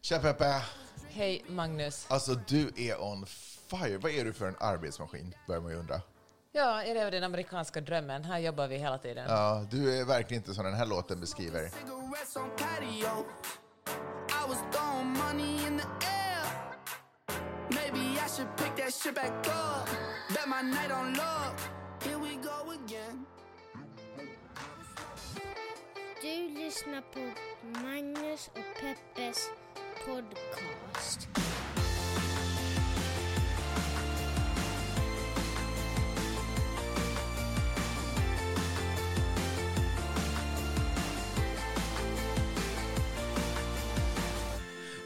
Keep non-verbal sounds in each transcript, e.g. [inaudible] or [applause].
Tja Peppe! Hej Magnus. Alltså du är on fire. Vad är du för en arbetsmaskin? Börjar man ju undra. Ja, jag lever den amerikanska drömmen. Här jobbar vi hela tiden. Ja, du är verkligen inte som den här låten beskriver. Du lyssnar på Magnus och Peppes podcast.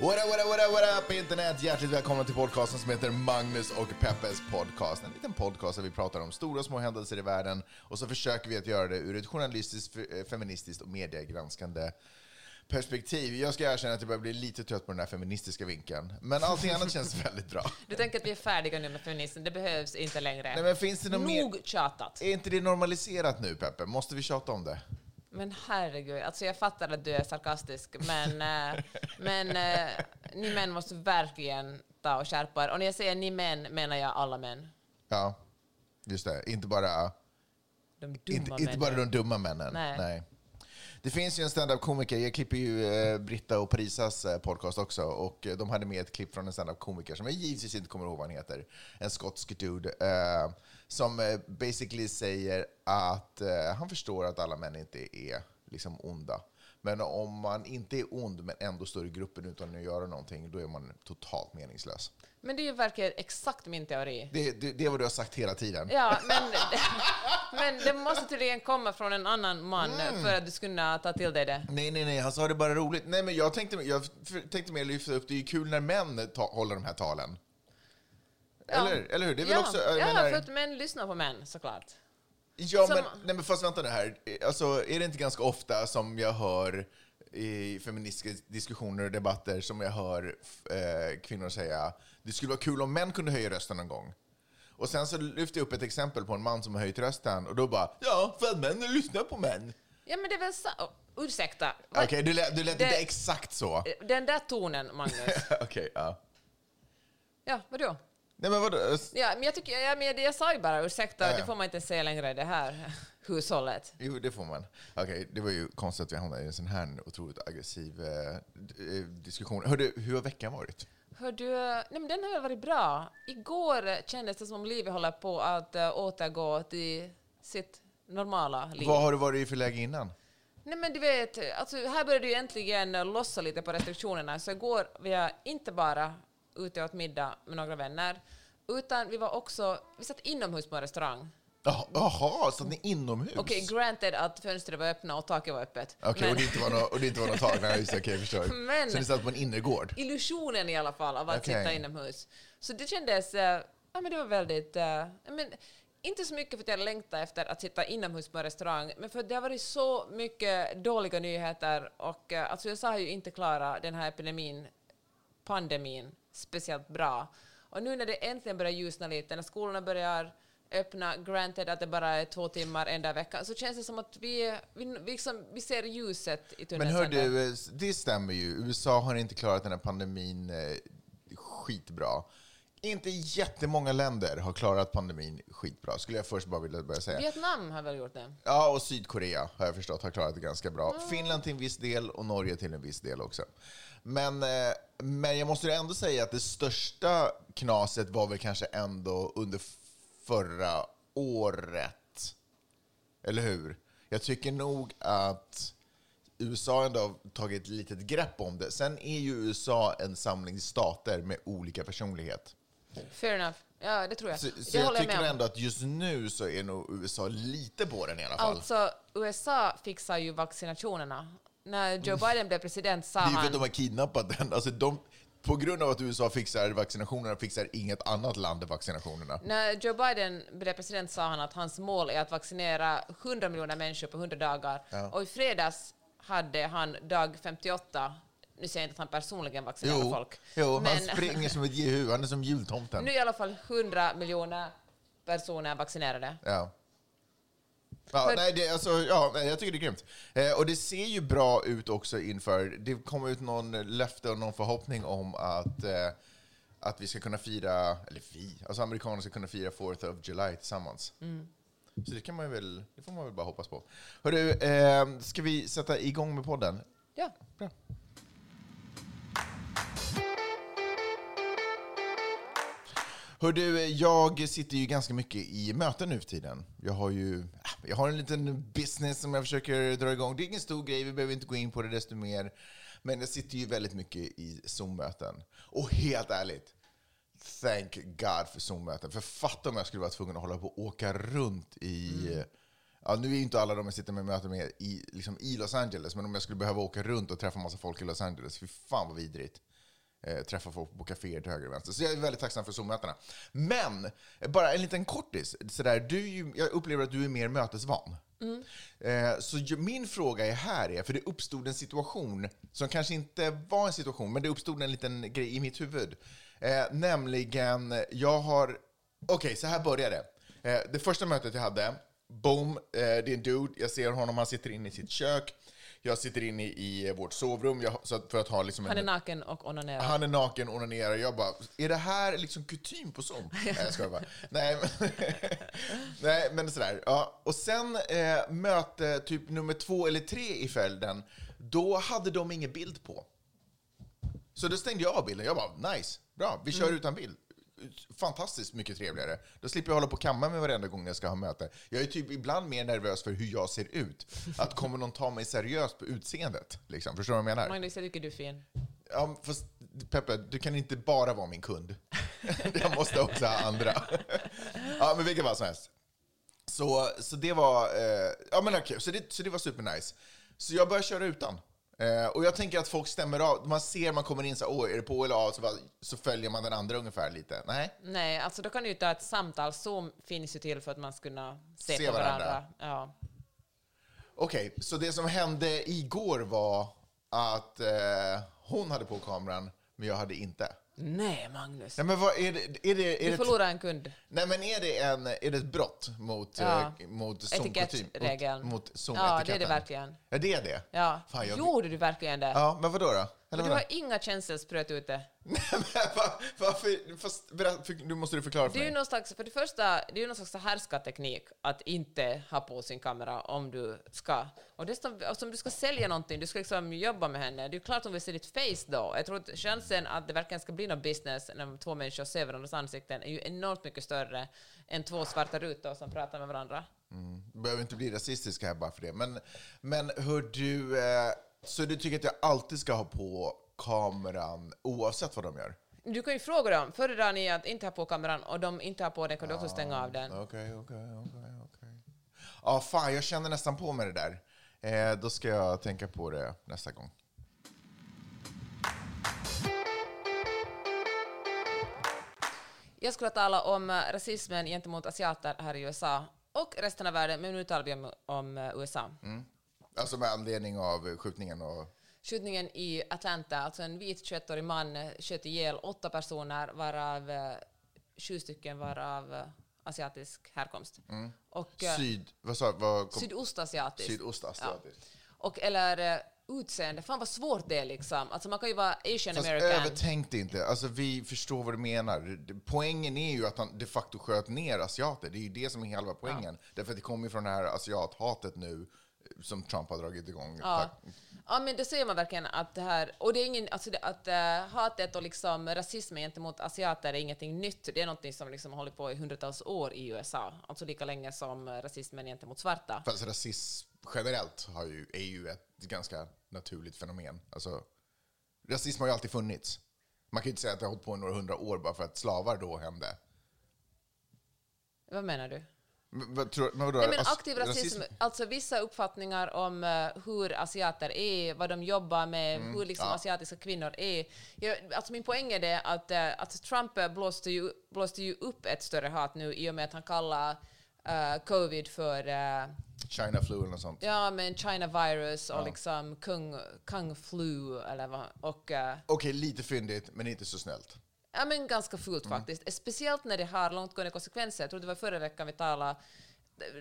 What up, what up, what up, what up internet! Hjärtligt välkomna till podcasten som heter Magnus och Peppes podcast. En liten podcast där vi pratar om stora och små händelser i världen och så försöker vi att göra det ur ett journalistiskt, fe- feministiskt och mediegranskande perspektiv. Jag ska erkänna att jag börjar bli lite trött på den här feministiska vinkeln, men allting annat känns [laughs] väldigt bra. Du tänker att vi är färdiga nu med feminismen, det behövs inte längre. Nej, men finns det något mer- Nog tjatat. Är inte det normaliserat nu, Peppe? Måste vi tjata om det? Men herregud, alltså jag fattar att du är sarkastisk, men, eh, [laughs] men eh, ni män måste verkligen ta och skärpa er. Och när jag säger ni män menar jag alla män. Ja, just det. Inte bara, De dumma inte, männen. inte bara de dumma männen. Nej. Det finns ju en stand-up-komiker, jag klipper ju eh, Britta och Parisas eh, podcast också, och eh, de hade med ett klipp från en stand-up-komiker som jag givetvis inte kommer ihåg vad han heter, en skotsk dude, som eh, basically säger att eh, han förstår att alla män inte är liksom onda. Men om man inte är ond men ändå står i gruppen utan att göra någonting, då är man totalt meningslös. Men det verkligen exakt min teori. Det, det, det är vad du har sagt hela tiden. Ja, [laughs] men, men det måste tydligen komma från en annan man Mm. för att du ska kunna ta till dig det. Nej, nej, nej, han sa det bara roligt. Nej, men jag tänkte, jag tänkte mer lyfta upp, det är ju kul när män ta, håller de här talen. Eller, eller hur? Det är väl ja, också, jag ja, menar, för att män lyssnar på män såklart. ja, som- men, nej, men fast vänta nu här. Alltså, är det inte ganska ofta som jag hör i feministiska diskussioner och debatter som jag hör eh, kvinnor säga det skulle vara kul om män kunde höja rösten någon gång. Och sen så lyfter jag upp ett exempel på en man som har höjt rösten och då bara ja, för att män lyssnar på män. Ja, men det är väl så... oh, ursäkta. Okej, Vad- du, lät- du lät Det- inte exakt så. Den där tonen, Magnus. [laughs] Okej, ja. Ja, vadå? Nej, men vadå? Ja, men jag, tycker, ja, men jag, jag sa ju bara ursäkta, Ja, ja. det får man inte säga längre i det här [laughs] hushållet. Jo, det får man. Okej, det var ju konstigt att vi hamnade i en sån här otroligt aggressiv eh, eh, diskussion. Hörde, hur har veckan varit? Hör du, nej men den har varit bra. Igår kändes det som om livet håller på att uh, återgå till sitt normala liv. Vad har du varit i för läge innan? Nej men du vet, alltså, här började ju äntligen lossa lite på restriktionerna. Så igår var jag inte bara ute och åt middag med några vänner, utan vi var också, vi satt inomhus på en restaurang. Jaha, Jaha, så att ni inomhus? Okej, granted att fönstret var öppna och taket var öppet. Okej, Men- och det inte var något, och det inte var något tag? Nej, just det, okej, jag förstår. Men- Så ni satt på en innergård? illusionen i alla fall av att Okej. sitta inomhus. Så det kändes, eh, ja men det var väldigt, ja, men, inte så mycket för att jag längtar efter att sitta inomhus på en restaurang, men för att det har varit så mycket dåliga nyheter och eh, alltså USA har ju inte klarat den här epidemin, pandemin, speciellt bra. Och nu när det äntligen börjar ljusna lite, när skolorna börjar öppna, granted att det bara är två timmar en dag i veckan, så känns det som att vi, vi, vi, liksom, vi ser ljuset i Men tunneln. hör du, eh, det stämmer ju. USA har inte klarat den här pandemin eh, skitbra. Inte jättemånga länder har klarat pandemin skitbra, skulle jag först bara vilja börja säga. Vietnam har väl gjort det? Ja, och Sydkorea har jag förstått har klarat det ganska bra. Finland till en viss del och Norge till en viss del också. Men, eh, men jag måste ändå säga att det största knaset var väl kanske ändå under förra året. Eller hur? Jag tycker nog att USA ändå har tagit ett litet grepp om det. Sen är ju USA en samling stater med olika personlighet. Fair enough. Ja, det tror jag. Så, det så jag jag tycker ändå att just nu så är nog USA lite på den i alla fall. Alltså, USA fixar ju vaccinationerna. När Joe Biden blev president sa Det är för han... att de har kidnappat den. Alltså de, på grund av att USA fixar vaccinationerna fixar inget annat land vaccinationerna. När Joe Biden blev president sa han att hans mål är att vaccinera 100 miljoner människor på 100 dagar. Ja. Och i fredags hade han dag 58. Nu säger jag inte att han personligen vaccinerar Jo, folk. jo han men springer som ett jehu. Han är som jultomten. [laughs] nu är i alla fall 100 miljoner personer vaccinerade. Ja. Ja, För- nej, det, alltså, ja, jag tycker det är grymt. Eh, och det ser ju bra ut också inför, det kom ut någon löfte och någon förhoppning om att, eh, att vi ska kunna fira, eller vi, alltså amerikaner ska kunna fira 4th of July tillsammans. Så det kan man väl, det får man väl bara hoppas på. Hörru, eh, ska vi sätta igång med podden? Ja. Bra. Hör du, jag sitter ju ganska mycket i möten nu för tiden. Jag har ju jag har en liten business som jag försöker dra igång. Det är ingen stor grej, vi behöver inte gå in på det desto mer. Men jag sitter ju väldigt mycket i Zoom-möten. Och helt ärligt, thank God för Zoom-möten. För fatta om jag skulle vara tvungen att hålla på och åka runt i... Ja, nu är ju inte alla de jag sitter med möten med i, liksom i Los Angeles, men om jag skulle behöva åka runt och träffa massa folk i Los Angeles, fy fan vad vidrigt eh, träffa folk på kaféer till höger och vänster. Så jag är väldigt tacksam för Zoom-mötena. Men, bara en liten kortis. Sådär, du, jag upplever att du är mer mötesvan. Eh, så ju, min fråga är här, är, för det uppstod en situation som kanske inte var en situation, men det uppstod en liten grej i mitt huvud. Eh, nämligen, jag har... Okej, så här började det. Eh, det första mötet jag hade, boom, eh, det är en dude, jag ser honom, han sitter inne i sitt kök. Jag sitter inne i vårt sovrum jag, så att, för att ha liksom Han är en, naken och onanerar. han är naken, onanerar. Jag bara, är det här liksom kutym på Zoom? [laughs] Nej, jag skojar bara. Nej, men, [laughs] nej, men sådär. Ja. Och sen eh, möte typ nummer två eller tre i följden, då hade de ingen bild på. Så då stängde jag av bilden. Jag bara, nice, bra, vi kör utan bild. Fantastiskt mycket trevligare. Då slipper jag hålla på och kamma mig varenda gång jag ska ha möte. Jag är typ ibland mer nervös för hur jag ser ut. Att kommer någon ta mig seriöst på utseendet? Liksom. Förstår du vad jag menar? Magnus, jag tycker du är fin. Ja, fast Peppe, du kan inte bara vara min kund. [laughs] Jag måste också ha andra. Ja, men vilket fall som helst. Så, så det var, eh, ja men okej, så det, så det var supernice. Så jag började köra utan. Eh, och jag tänker att folk stämmer av, man ser, man kommer in så här, åh, är det på eller av? Så, bara, så följer man den andra ungefär lite. Nej? Nej, alltså då kan du ju ta ett samtal. Zoom finns ju till för att man ska kunna se, Se på varandra. varandra. Ja. Okej, så det som hände igår var att eh, hon hade på kameran, men jag hade inte. Nej, Magnus. Nej, men vad är det? Är det, är Du förlorar en kund. Nej, men är det, en, är det ett brott mot, Ja. eh, mot Zoom-kutym? Etikettregeln. Mot, mot Ja, det är det verkligen. Ja, det är det? Ja. Fan, jag- Gjorde du verkligen det? Ja, men vadå då? Eller du har inga känselspröt ute. [laughs] Nej, men va- varför? Fast, berätta, för, nu måste du förklara för Det är mig. någon slags, för det första, det är ju någon slags härskarteknik att inte ha på sin kamera om du ska. Och dessutom, om du ska sälja någonting, du ska liksom jobba med henne, det är ju klart hon vill se ditt face då. Jag tror att chansen att det verkligen ska bli någon business när två människor ser varandras ansikten är ju enormt mycket större än två svarta rutor som pratar med varandra. Du behöver inte bli rasistisk här bara för det. Men, men hör du, eh, så du tycker att jag alltid ska ha på kameran oavsett vad de gör? Du kan ju fråga dem, föredrar ni att inte ha på kameran och de inte har på den kan du också stänga av den. Okej, okej, okej, okej. Ja, fan, jag känner nästan på mig det där. Eh, då ska jag tänka på det nästa gång. Jag skulle tala om eh, rasismen gentemot asiater här i USA och resten av världen, men nu talar vi om, om eh, USA. Alltså med anledning av skjutningen och... Skjutningen i Atlanta, alltså en vit 21-årig man eh, sköt ihjäl åtta personer, varav sju stycken var av asiatisk härkomst. Och eh, Syd... Vad sa vad kom, sydostasiatisk. Sydostasiatiskt. Och eller utseende, fan vad svårt det är liksom. Alltså man kan ju vara asian Fast american. övertänk det inte. Alltså, vi förstår vad du menar. Poängen är ju att han de facto sköt ner asiater. Det är ju det som är hela poängen. Därför att det kommer ju från det här asiathatet nu eh, som Trump har dragit igång. Ja. Tack. ja, men det ser man verkligen att det här, och det är ingen, alltså det, att uh, hatet och liksom rasismen gentemot asiater är ingenting nytt. Det är någonting som liksom hållit på i hundratals år i USA, alltså lika länge som rasismen gentemot svarta. Fast rasism generellt har ju, är ju ett ganska naturligt fenomen. Alltså, rasism har ju alltid funnits. Man kan ju inte säga att det har hållit på i några hundra år bara för att slavar då hände. Vad menar du? Men, vad tror, men vadå? Nej, men As- aktiv rasism, alltså vissa uppfattningar om eh, hur asiater är, vad de jobbar med, hur liksom ja. asiatiska kvinnor är. Jag, alltså min poäng är det att, eh, att Trump blåste ju, blåste ju upp ett större hat nu i och med att han kallar eh, covid för eh, China flu eller något sånt. ja, men China virus och liksom kung, kung flu eller vad, och eh, Okej, lite fyndigt, men inte så snällt. Ja, men ganska fult Mm. faktiskt. Speciellt när det har långtgående konsekvenser. Jag tror det var förra veckan vi talade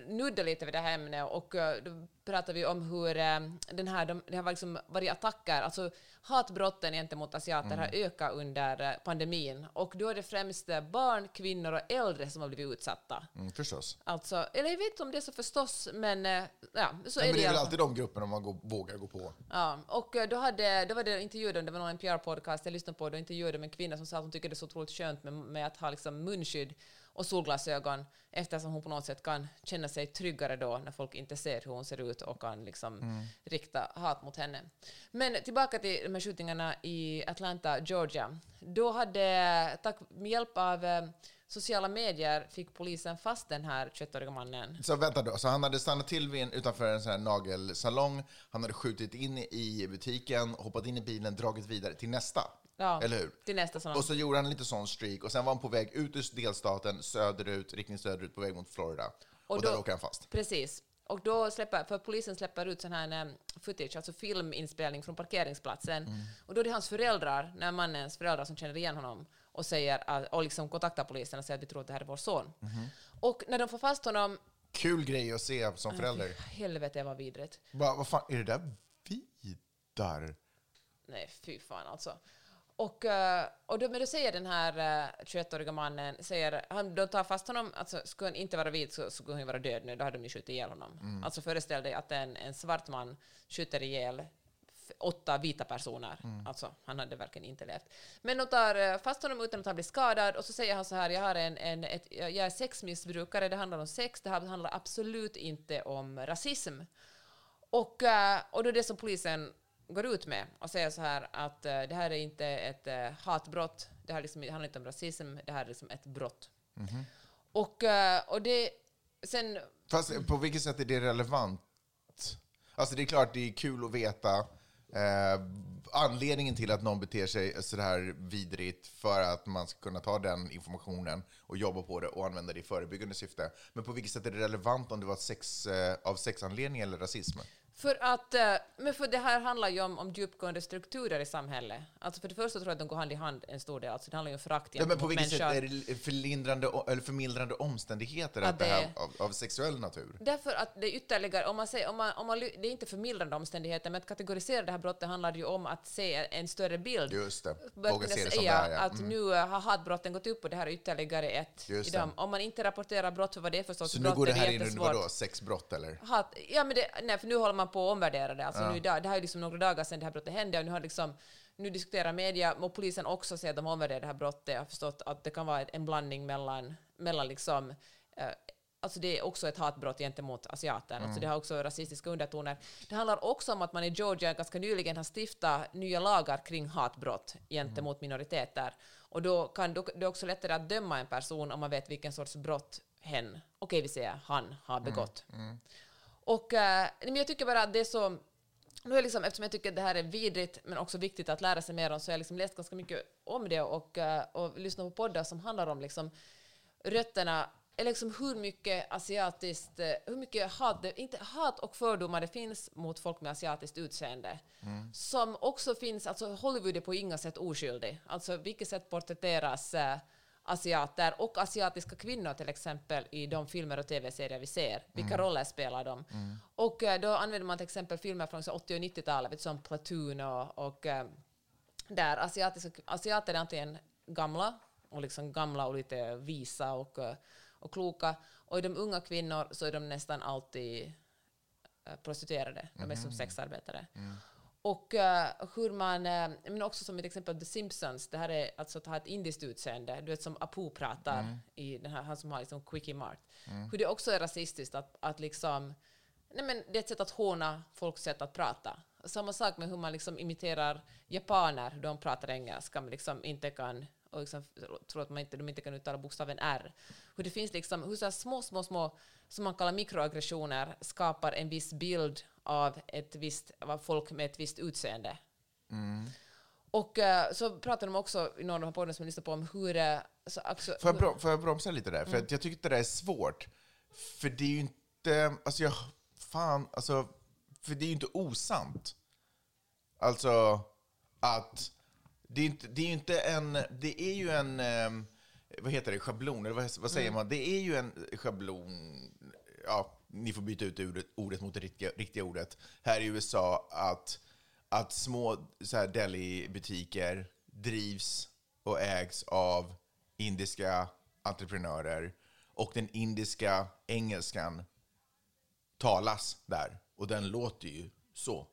nudda lite vid det här ämnet och eh, då pratar vi om hur eh, den här, de, det har liksom varit attacker, alltså hatbrotten gentemot asiater har ökat under eh, pandemin och då är det främst barn, kvinnor och äldre som har blivit utsatta. Mm, förstås. Alltså, eller jag vet inte om det är så förstås, men ja, så Ja, är men det det är väl alltid de grupperna man går, vågar gå på. Ja, och då, hade, då var det intervjuer, det var någon NPR-podcast jag lyssnade på, då intervjuade de en kvinna som sa att hon tycker det är så otroligt skönt med, med att ha liksom munskydd och solglasögon eftersom hon på något sätt kan känna sig tryggare då när folk inte ser hur hon ser ut och kan liksom rikta hat mot henne. Men tillbaka till de här skjutningarna i Atlanta, Georgia. Då hade, tack med hjälp av eh, sociala medier fick polisen fast den här 21-åriga mannen. Så vänta då, så han hade stannat till vid en, utanför en sån här nagelsalong, han hade skjutit in i butiken, hoppat in i bilen, dragit vidare till nästa. Ja, Eller hur? Till nästa sån. Och så gjorde han lite sån streak och sen var han på väg ut ur delstaten, söderut, riktning söderut, på väg mot Florida. Och, Och där då- åker han fast. Precis. Och då släpper, för polisen släpper ut sån här um, footage, alltså filminspelning från parkeringsplatsen. Mm. Och då är det hans föräldrar, när mannens föräldrar som känner igen honom och säger att, och liksom kontaktar polisen och säger att vi tror att det här är vår son. Mm-hmm. Och när de får fast honom, Kul grej att se som förälder. helvete vad vidrigt. Va, vad fan, är det där Vidar? Nej, fy fan alltså. Och, eh, och då, men då säger den här eh, 21-åriga mannen, säger, han, de tar fast honom, alltså skulle han inte vara vit så skulle han vara död nu, då hade de ju skjutit ihjäl honom. Alltså föreställ dig att en, en svart man skjuter ihjäl åtta vita personer. Alltså, han hade verkligen inte levt. Men de tar eh, fast honom utan att han blir skadad och så säger han så här, jag, har en, en, ett, jag är sexmissbrukare, det handlar om sex, det här handlar absolut inte om rasism. Och, eh, och då är det som polisen går ut med och säger så här att eh, det här är inte ett eh, hatbrott, det här liksom, det handlar inte om rasism, det här är liksom ett brott. Och, eh, och det, sen, Fast på vilket sätt är det relevant? Alltså det är klart, det är kul att veta eh, anledningen till att någon beter sig så här vidrigt för att man ska kunna ta den informationen och jobba på det och använda det i förebyggande syfte. Men på vilket sätt är det relevant om det var sex, eh, av sexanledning eller rasism? För att, eh, men för det här handlar ju om, om djupgående strukturer i samhället. Alltså för det första tror jag att de går hand i hand en stor del, alltså det handlar ju om förakt Ja, men på vilket sätt människor. är det förlindrande, eller förmildrande omständigheter Att att det här det- av, av sexuell natur? Därför att det är ytterligare, om man säger, om man, om man, det är inte förmildrande omständigheter, men att kategorisera det här brottet handlar ju om att se en större bild. Just det, våga se det som det är. Ja. att Mm. nu har hatbrotten gått upp och det här är ytterligare ett Just i det. Om man inte rapporterar brott för vad det är för sorts Så nu går det är här in under vadå, sexbrott eller? Hat, ja, men det, nej, för nu håller man på att omvärdera det. Alltså nu, idag- det här är liksom några dagar sedan det här brottet hände och nu har liksom nu diskuterar media och polisen också säger att de omvärderar det här brottet. Jag har förstått att det kan vara en blandning mellan, mellan liksom, eh, alltså det är också ett hatbrott gentemot asiater. Alltså det har också rasistiska undertoner. Det handlar också om att man i Georgia ganska nyligen har stiftat nya lagar kring hatbrott gentemot minoriteter. Och då kan då, det är också lättare att döma en person om man vet vilken sorts brott hen, okej vi säger han, har begått. Och eh, men jag tycker bara att det är så... Nu är liksom, eftersom jag tycker att det här är vidrigt men också viktigt att lära sig mer om så har jag liksom läst ganska mycket om det och, eh, och lyssnat på poddar som handlar om liksom rötterna eller liksom hur mycket asiatiskt, eh, hur mycket hat, inte hat och fördomar det finns mot folk med asiatiskt utseende. Som också finns, alltså Hollywood är på inga sätt oskyldig. Alltså vilket sätt porträtteras eh, asiater och asiatiska kvinnor till exempel i de filmer och tv-serier vi ser. Vilka roller spelar de? Och eh, då använder man till exempel filmer från så 80 och 90-talet, vet du, som Platoon och, och eh, där asiatiska, asiater är antingen gamla, och liksom gamla och lite visa och, eh, och kloka, och i de unga kvinnor så är de nästan alltid prostituerade, de är som sexarbetare. Och eh, hur man, eh, men också som ett exempel The Simpsons, det här är alltså att ha ett indiskt utseende, du vet som Apu pratar i den här, han som har liksom Quickie Mart. Hur det också är rasistiskt att, att liksom, nej men det är ett sätt att håna folks sätt att prata. Samma sak med hur man liksom imiterar japaner, hur de pratar engelska, men liksom inte kan och liksom tror att man inte, de inte kan uttala bokstaven R. Hur det finns liksom, hur så här små, små, små, som man kallar mikroaggressioner, skapar en viss bild av ett visst, av folk med ett visst utseende. Och eh, så pratar de också i någon av de poddarna som jag lyssnar på om hur... eh, Så, alltså, Får jag, bro- får jag bromsa lite där? För att jag tycker att det där är svårt. För det är ju inte... Alltså, jag... Fan, alltså... För det är ju inte osant. Alltså, att... Det är, inte, det är ju inte en... Det är ju en... ehm, vad heter det? Schablon? Eller vad, vad säger man? Det är ju en schablon ja, ni får byta ut ordet, ordet mot det riktiga, riktiga ordet, här i USA att, att små så här, deli-butiker drivs och ägs av indiska entreprenörer och den indiska engelskan talas där. Och den låter ju så.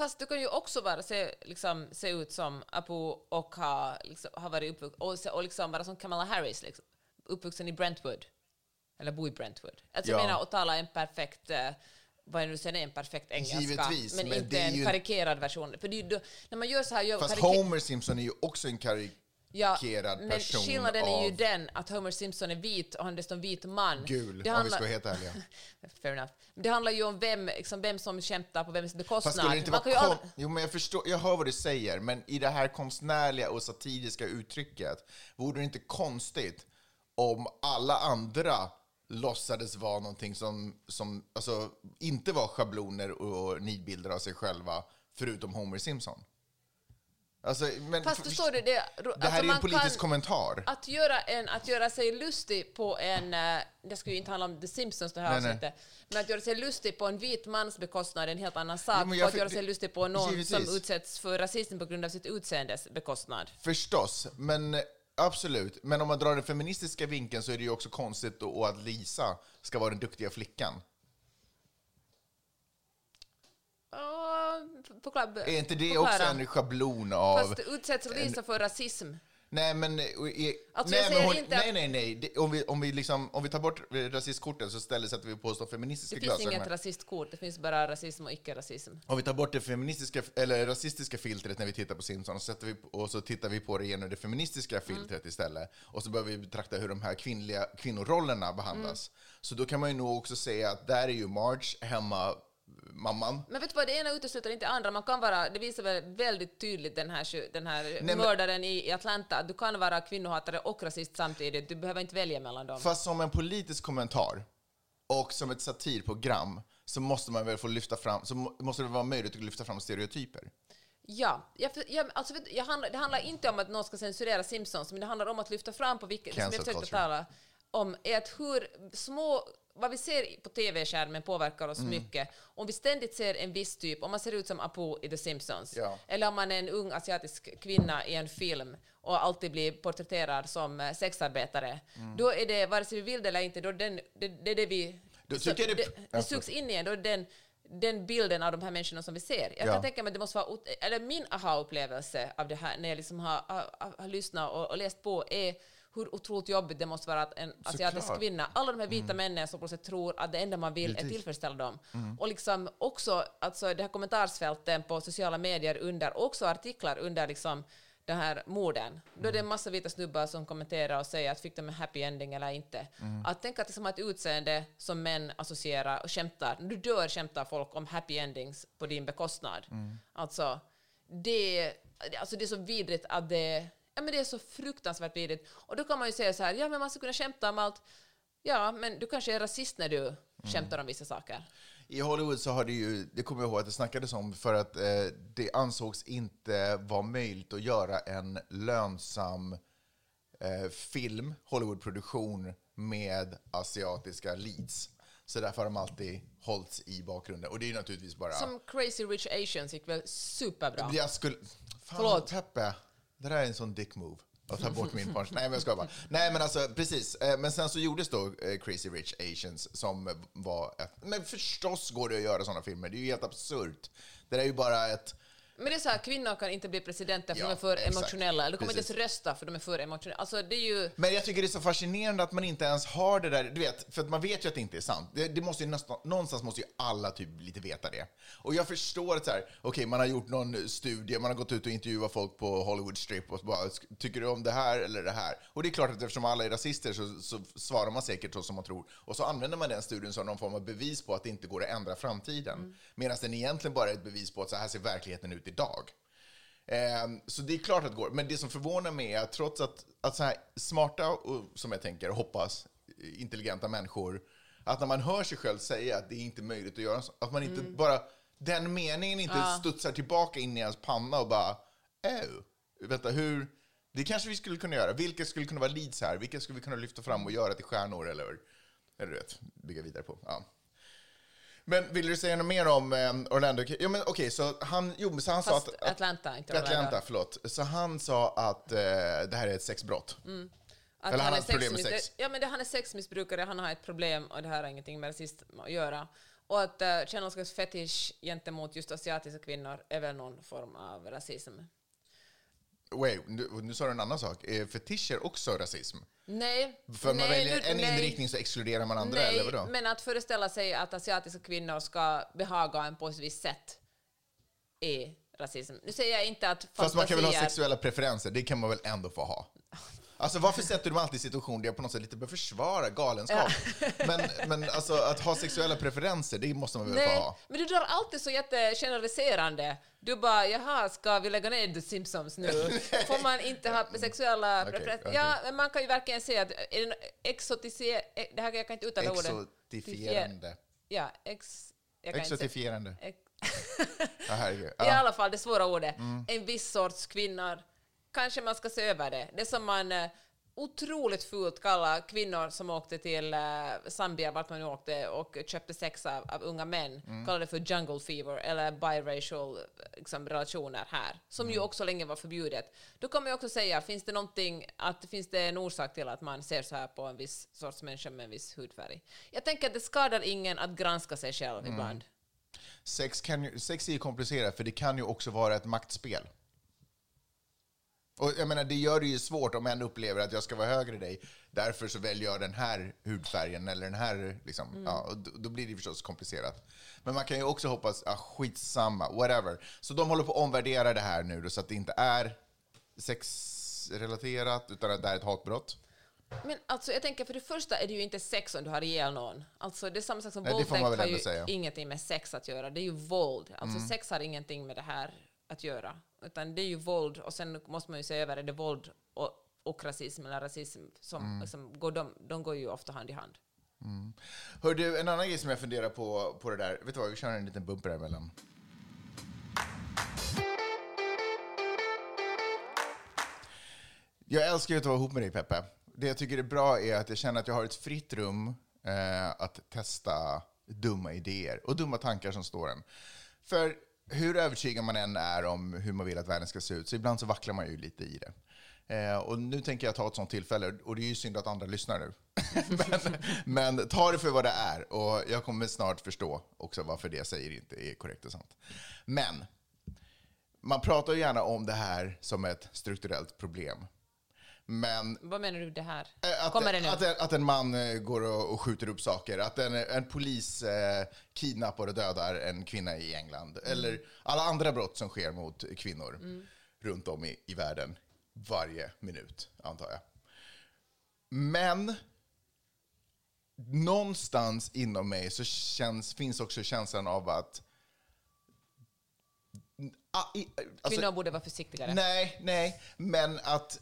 Fast du kan ju också bara se, liksom, se ut som Apu och ha, liksom, ha varit uppvuxen, och, se- och liksom vara som Kamala Harris, liksom, uppvuxen i Brentwood. Eller bo i Brentwood. Alltså jag Ja. menar, och tala en perfekt, eh, vad är det nu sen är, en perfekt engelska. Givetvis, men, men inte en ju- karikerad version. För det är ju, då- när man gör så här, gör Fast Homer Simpson är ju också en Ja, men skillnaden är ju den att Homer Simpson är vit och han är dessutom vit man. gul, Det om vi handlar- ska vara helt ärliga. [laughs] Fair enough. Det handlar ju om vem, liksom, vem som kämpar på vems bekostnad. Fast skulle det inte vara aldrig- Jo, men jag förstår, jag hör vad du säger, men i det här konstnärliga och satiriska uttrycket, vore det inte konstigt om alla andra låtsades vara någonting som, som alltså, inte var schabloner och nidbilder av sig själva, förutom Homer Simpson? Alltså, men, Fast förstår du, det, det alltså, här är ju en politisk kan, kommentar. Att göra, en, att göra sig lustig på en... eh, Det skulle ju inte handla om The Simpsons det här avsnittet. Men att göra sig lustig på en vit mans bekostnad är en helt annan sak. Jo, och att för- göra sig det- lustig på någon givetvis. som utsätts för rasism på grund av sitt utseendes bekostnad. Förstås, men eh, absolut. Men om man drar den feministiska vinkeln så är det ju också konstigt då att Lisa ska vara den duktiga flickan. Ja, förklara- Är inte det också en schablon av... Fast utsätts Lisa för rasism? Nej, men... eh, Alltså, nej, men hon, inte nej, nej, nej. Det, om, vi, om, vi liksom, om vi tar bort rasistkorten så istället sätter vi på oss de feministiska Det finns inget glasögonen. rasistkort, det finns bara rasism och icke-rasism. Om vi tar bort det feministiska, eller rasistiska filtret när vi tittar på Simpsons, så vi, och så tittar vi på det genom det feministiska filtret istället. Och så börjar vi betrakta hur de här kvinnliga kvinnorollerna behandlas. Så då kan man ju nog också säga att där är ju Marge hemma, mamman. Men vet du vad, det ena utesluter inte det andra. Man kan vara, det visar väl väldigt tydligt den här, den här men- mördaren i, Atlanta, att du kan vara kvinnohatare och rasist samtidigt. Du behöver inte välja mellan dem. Fast som en politisk kommentar och som ett satirprogram så måste man väl få lyfta fram, så må- måste det vara möjligt att lyfta fram stereotyper. Ja, jag, jag, alltså, jag handlar, det handlar inte om att någon ska censurera Simpsons, men det handlar om att lyfta fram på vilket, som jag försökte tala om, är att hur små, vad vi ser på tv-skärmen påverkar oss Mm. mycket. Om vi ständigt ser en viss typ, om man ser ut som Apu i The Simpsons, Ja. eller om man är en ung asiatisk kvinna i en film och alltid blir porträtterad som eh, sexarbetare, Mm. då är det, vare sig vi vill det eller inte, då den, det, det är det vi... Då så- det- det, det sugs in igen, då den den bilden av de här människorna som vi ser. Jag Ja. kan tänka mig att det måste vara, eller min aha-upplevelse av det här när jag liksom har, har, har, har lyssnat och, och läst på är hur otroligt jobbigt det måste vara att en asiatisk Såklart. kvinna, alla de här vita männen som sätt tror att det enda man vill är Precis. tillfredsställa dem. Och liksom också alltså det här kommentarsfälten på sociala medier under, och också artiklar under liksom den här morden. Då är det en massa vita snubbar som kommenterar och säger att fick de en happy ending eller inte. Att tänka att liksom ha ett utseende som män associerar och skämtar. Du dör skämtar folk om happy endings på din bekostnad. Alltså, det, alltså det är så vidrigt att det, ja, men det är så fruktansvärt vidrigt. Och då kan man ju säga så här, ja men man ska kunna skämta om allt. Ja, men du kanske är rasist när du skämtar om vissa saker. I Hollywood så har det ju, det kommer jag ihåg att det snackades om, för att eh, det ansågs inte vara möjligt att göra en lönsam eh, film, Hollywoodproduktion, med asiatiska leads. Så därför har de alltid hållits i bakgrunden. Och det är naturligtvis bara... Som Crazy Rich Asians gick väl superbra. Jag skulle... Fan, Förlåt. Peppe. Det där är en sån dick move. Att ta bort min punch. Nej, men jag ska bara. Nej, men alltså precis. Eh, men sen så gjordes då eh, Crazy Rich Asians som var ett... Men förstås går det att göra sådana filmer. Det är ju helt absurt. Det där är ju bara ett... Men det är så här, kvinnor kan inte bli presidenter för Ja, de är för exakt. emotionella. Eller de kommer inte Precis. ens rösta för de är för emotionella. Alltså det är ju... Men jag tycker det är så fascinerande att man inte ens har det där, du vet, för att man vet ju att det inte är sant. Det, det måste ju nästan, någonstans måste ju alla typ lite veta det. Och jag förstår att så här, okej, man har gjort någon studie, man har gått ut och intervjuat folk på Hollywood Strip och bara, "Sk- tycker du om det här eller det här? Och det är klart att eftersom alla är rasister så, så svarar man säkert så som man tror. Och så använder man den studien som någon form av bevis på att det inte går att ändra framtiden. Medan den egentligen bara är ett bevis på att så här ser verkligheten ut idag. Ehm, så det är klart att det går. Men det som förvånar mig är att trots att, att så här smarta och, som jag tänker, hoppas, intelligenta människor, att när man hör sig själv säga att det är inte möjligt att göra så, att man inte bara, den meningen inte studsar tillbaka in i ens panna och bara, äh, vänta, hur, det kanske vi skulle kunna göra. Vilka skulle kunna vara leads här? Vilka skulle vi kunna lyfta fram och göra till stjärnor, eller? Eller du vet, bygga vidare på. Ja. Men vill du säga något mer om eh, Orlando? Ja, men okej, så han, jo, så han Fast sa att... Atlanta, inte Atlanta, Orlando. förlåt. Så han sa att eh, det här är ett sexbrott. Att Eller han är har ett problem med sex. Ja, men det, han är sexmissbrukare, han har ett problem och det här har ingenting med rasism att göra. Och att uh, känna någon slags fetisch gentemot just asiatiska kvinnor är väl någon form av rasism. Wait, nu, nu sa du en annan sak. Är fetischer också rasism? Nej. För man nej, väljer nu- en nej. inriktning så exkluderar man andra, Nej, eller vadå? men att föreställa sig att asiatiska kvinnor ska behaga en på ett visst sätt är rasism. Nu säger jag inte att Fast man kan väl ha sexuella preferenser, det kan man väl ändå få ha? [laughs] Alltså varför sätter du mig alltid i situationer där jag på något sätt lite bör försvara galenskap? Men, men alltså att ha sexuella preferenser, det måste man väl få Nej, ha? men du drar alltid så jättegeneraliserande. Du bara, jaha, ska vi lägga ner The Simpsons nu? [laughs] Får man inte ha sexuella Okej, preferenser? okej. Ja, men man kan ju verkligen säga att är det exotiser... Det här jag kan inte uttala ordet. Exotifierande. Ja, ex... Exotifierande. ex- [laughs] Ja. I. Mm. alla fall det svåra ordet. En viss sorts kvinnor. Kanske man ska se över det. Det som man eh, otroligt fult kallar kvinnor som åkte till eh, Zambia, vart man nu åkte, och köpte sex av, av unga män, Mm. kallar det för jungle fever eller biracial liksom, relationer här, som Mm. ju också länge var förbjudet. Då kan man ju också säga, finns det någonting, att finns det en orsak till att man ser så här på en viss sorts människa med en viss hudfärg? Jag tänker att det skadar ingen att granska sig själv Mm. ibland. Sex, kan ju, sex är ju komplicerat, för det kan ju också vara ett maktspel. Och jag menar, det gör det ju svårt om en upplever att jag ska vara högre än dig, därför så väljer jag den här hudfärgen eller den här, liksom. Ja, och då, då blir det förstås komplicerat. Men man kan ju också hoppas, ah, skitsamma, whatever. Så de håller på att omvärdera det här nu då, så att det inte är sexrelaterat, utan att det är ett hatbrott. Men alltså, jag tänker för det första är det ju inte sex om du har ihjäl någon. Alltså, det är samma sak som Nej, våldtäkt har ju säga. ingenting med sex att göra. Det är ju våld. Alltså Mm. sex har ingenting med det här att göra. Utan det är ju våld och sen måste man ju se över, är det våld och, och rasism eller rasism som Mm. liksom, går de, de går ju ofta hand i hand. Hör du, en annan grej som jag funderar på, på det där, vet du vad, vi kör en liten bumper emellan. Jag älskar ju att vara ihop med dig, Peppe. Det jag tycker är bra är att jag känner att jag har ett fritt rum eh, att testa dumma idéer och dumma tankar som står en. För hur övertygad man än är om hur man vill att världen ska se ut, så ibland så vacklar man ju lite i det. Eh, och nu tänker jag ta ett sånt tillfälle, och det är ju synd att andra lyssnar nu. [laughs] men, men ta det för vad det är, och jag kommer snart förstå också varför det jag säger inte är korrekt och sant. Men, man pratar ju gärna om det här som ett strukturellt problem. Men Vad menar du det här? Eh, Att, Kommer det nu? Att, en- att en man eh, går och, och skjuter upp saker, att en, en polis eh, kidnappar och dödar en kvinna i England, Mm. eller alla andra brott som sker mot kvinnor runt om i, i världen varje minut, antar jag. Men någonstans inom mig så känns, finns också känslan av att... Ah, i, alltså, Kvinnor borde vara försiktigare. Nej, nej, men att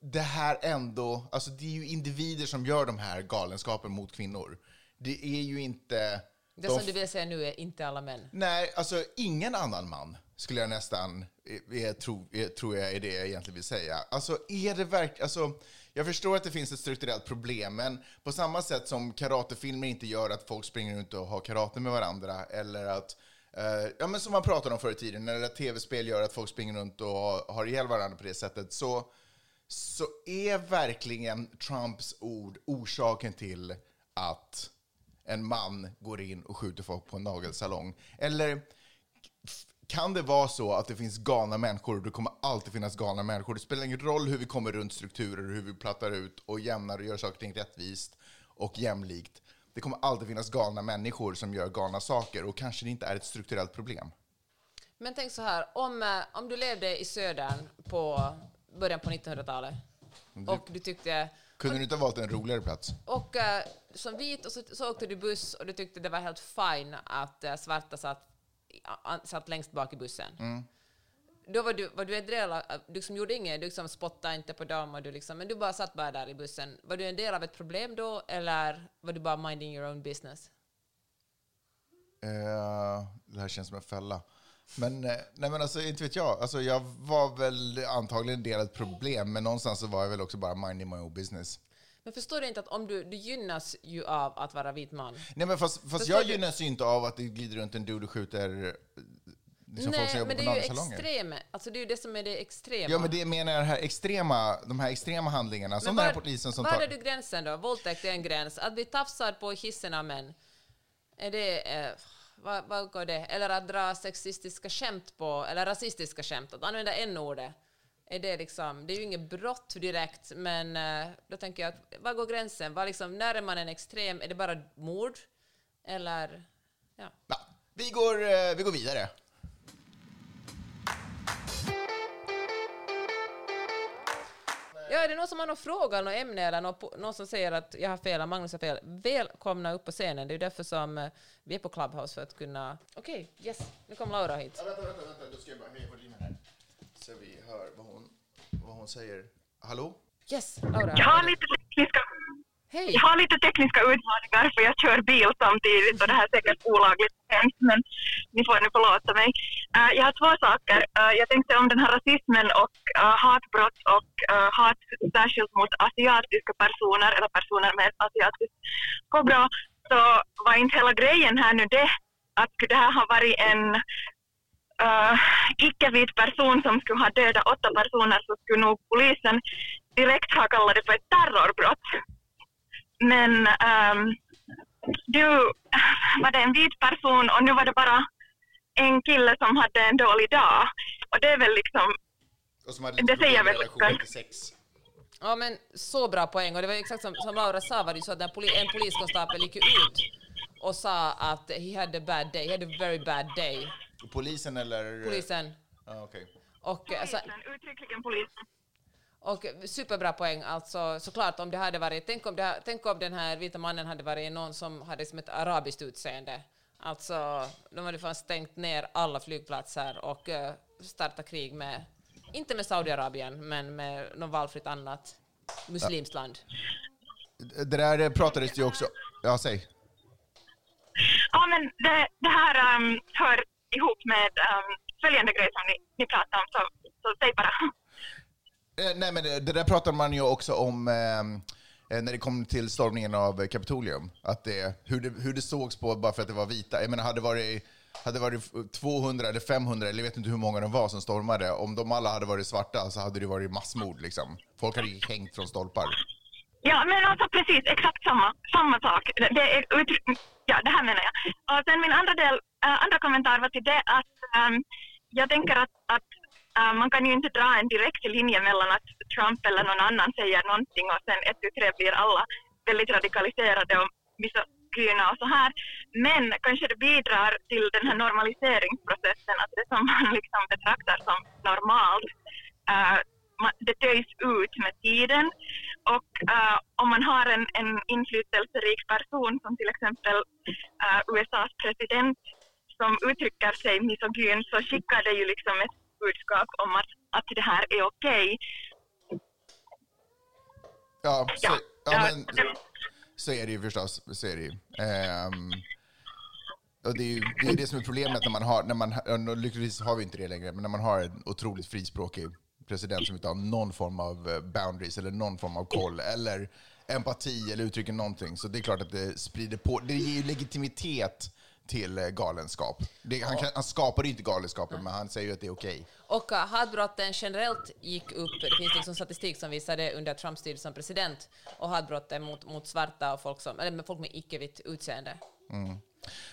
det här ändå, alltså det är ju individer som gör de här galenskapen mot kvinnor. Det är ju inte... Det de- som du vill säga nu är inte alla män. Nej, alltså ingen annan man skulle jag nästan, eh, eh, tro, eh, tror jag är det jag egentligen vill säga. Alltså är det verkligen, alltså jag förstår att det finns ett strukturellt problem, men på samma sätt som karatefilmer inte gör att folk springer runt och har karate med varandra, eller att, eh, ja men som man pratade om förr i tiden, att tv-spel gör att folk springer runt och har, har ihjäl varandra på det sättet, så, så är verkligen Trumps ord orsaken till att en man går in och skjuter folk på en nagelsalong? Eller kan det vara så att det finns galna människor och det kommer alltid finnas galna människor? Det spelar ingen roll hur vi kommer runt strukturer, hur vi plattar ut och jämnar och gör saker och ting rättvist och jämlikt. Det kommer alltid finnas galna människor som gör galna saker och kanske det inte är ett strukturellt problem. Men tänk så här, om, eh, om du levde i södern på början på 1900-talet och du tyckte Kunde du inte ha valt en roligare plats? Och eh, som vit och så, så åkte du buss och du tyckte det var helt fine att uh, svarta satt, a- satt längst bak i bussen. Mm. Då var du, var du en del av, du liksom gjorde inget, du liksom spottade inte på dem, och du liksom, men du bara satt bara där i bussen. Var du en del av ett problem då, eller var du bara minding your own business? Eh, det här känns som en fälla. Men, eh, nej men alltså, inte vet jag. Alltså, jag var väl antagligen en del av ett problem, men någonstans så var jag väl också bara minding my own business. Men förstår du inte att om du, du gynnas ju av att vara vit man? Nej, men fast, fast Förstår jag du? gynnas ju inte av att det glider runt en dude och skjuter liksom folk som Nej, men det är ju extrema. Alltså det är ju det som är det extrema. Ja, men det menar jag, det här extrema, de här extrema handlingarna, som den här polisen som var tar... är du gränsen då? Våldtäkt är en gräns. Att bli tafsad på hissen av män, är det... Eh, vad, vad går det? Eller att dra sexistiska skämt på, eller rasistiska skämt, att använda n-ordet. Är det liksom, det är ju inget brott direkt, men eh, då tänker jag att var går gränsen? Var liksom, när är man en extrem? Är det bara mord? Eller, ja. Ja, vi, går, eh, vi går vidare. Ja, är det någon som har någon fråga, något ämne eller någon, som säger att jag har fel, eller Magnus har fel, välkomna upp på scenen. Det är därför som eh, vi är på Clubhouse, för att kunna... Okej, yes, nu kom Laura hit. Ja, vänta, vänta, vänta, då ska jag bara höja volymen här. Så vi hör vad hon, vad hon säger. Hallå? Yes, Laura. Jag har lite tekniska, Hej! jag har lite tekniska utmaningar för jag kör bil samtidigt och det här är säkert olagligt hemskt men ni får nu förlåta mig. Uh, jag har två saker. Uh, jag tänkte om den här rasismen och uh, hatbrott och uh, hat särskilt mot asiatiska personer eller personer med asiatiskt påbrå så var inte hela grejen här nu det att skulle det här ha varit en uh, icke-vit person som skulle ha dödat åtta personer så skulle nog polisen direkt ha kallat det för ett terrorbrott. Men ehm, du [laughs] var det en vit person och nu var det bara en kille som hade en dålig dag. Och det är väl liksom, Och som hade Det säger väl. sex. Ja, men så bra poäng. Och det var ju exakt som, som Laura sa, var det ju så att när poli, en poliskonstapel gick ut och sa att he had a bad day, he had a very bad day, Polisen eller? polisen. Ja, okej. Och, alltså, polisen, uttryckligen polisen. Och superbra poäng, alltså såklart om det hade varit, tänk om, det, tänk om den här vita mannen hade varit någon som hade som ett arabiskt utseende. Alltså, de hade fan stängt ner alla flygplatser och uh, startat krig med, inte med Saudiarabien, men med något valfritt annat muslimskt land. Det där pratades det ju också... Ja, säg. Ja men det, det här ehm, hör ihop med um, följande grej som ni, ni pratar om, så, så säg bara. Eh, nej, men det, det där pratar man ju också om ehm, eh, när det kom till stormningen av Kapitolium. Att det, hur, det, hur det sågs på bara för att det var vita. Jag menar, hade det varit, hade varit 200 eller 500, eller jag vet inte hur många de var som stormade, om de alla hade varit svarta så hade det varit massmord. Liksom. Folk hade ju hängt från stolpar. Ja, men alltså precis, exakt samma, samma sak. Det, det är ut, ja, det här menar jag. Och sen min andra, del, äh, andra kommentar var till det att ähm, jag tänker att, att Äh, man kan ju inte dra en direkt linje mellan att Trump eller någon annan säger någonting och sen ett, tu, tre blir alla väldigt radikaliserade och misogyna och så här. Men kanske det bidrar till den här normaliseringsprocessen, att det som man [laughs] liksom betraktar som normalt äh, det töjs ut med tiden. Och äh, om man har en, en inflytelserik person som till exempel äh, USAs president som uttrycker sig misogyn så skickar det ju liksom ett budskap om att, att det här är okej. Ja, så, Ja, ja, men, så är det ju förstås. Så är det ju. Ehm, och det är ju det, är det som är problemet när man har, när man, lyckligtvis har vi inte det längre, men när man har en otroligt frispråkig president som inte har någon form av eh, boundaries eller någon form av koll eller empati eller uttrycker någonting. Så det är klart att det sprider på, det ger ju legitimitet till eh, galenskap. Det, han, kan, han skapar ju inte galenskapen, men han säger ju att det är okej. Och uh, hatbrotten generellt gick upp. Det finns liksom statistik som visar det under Trumps tid som president. Och hatbrotten mot, mot svarta och folk, som, eller med folk med icke-vitt utseende.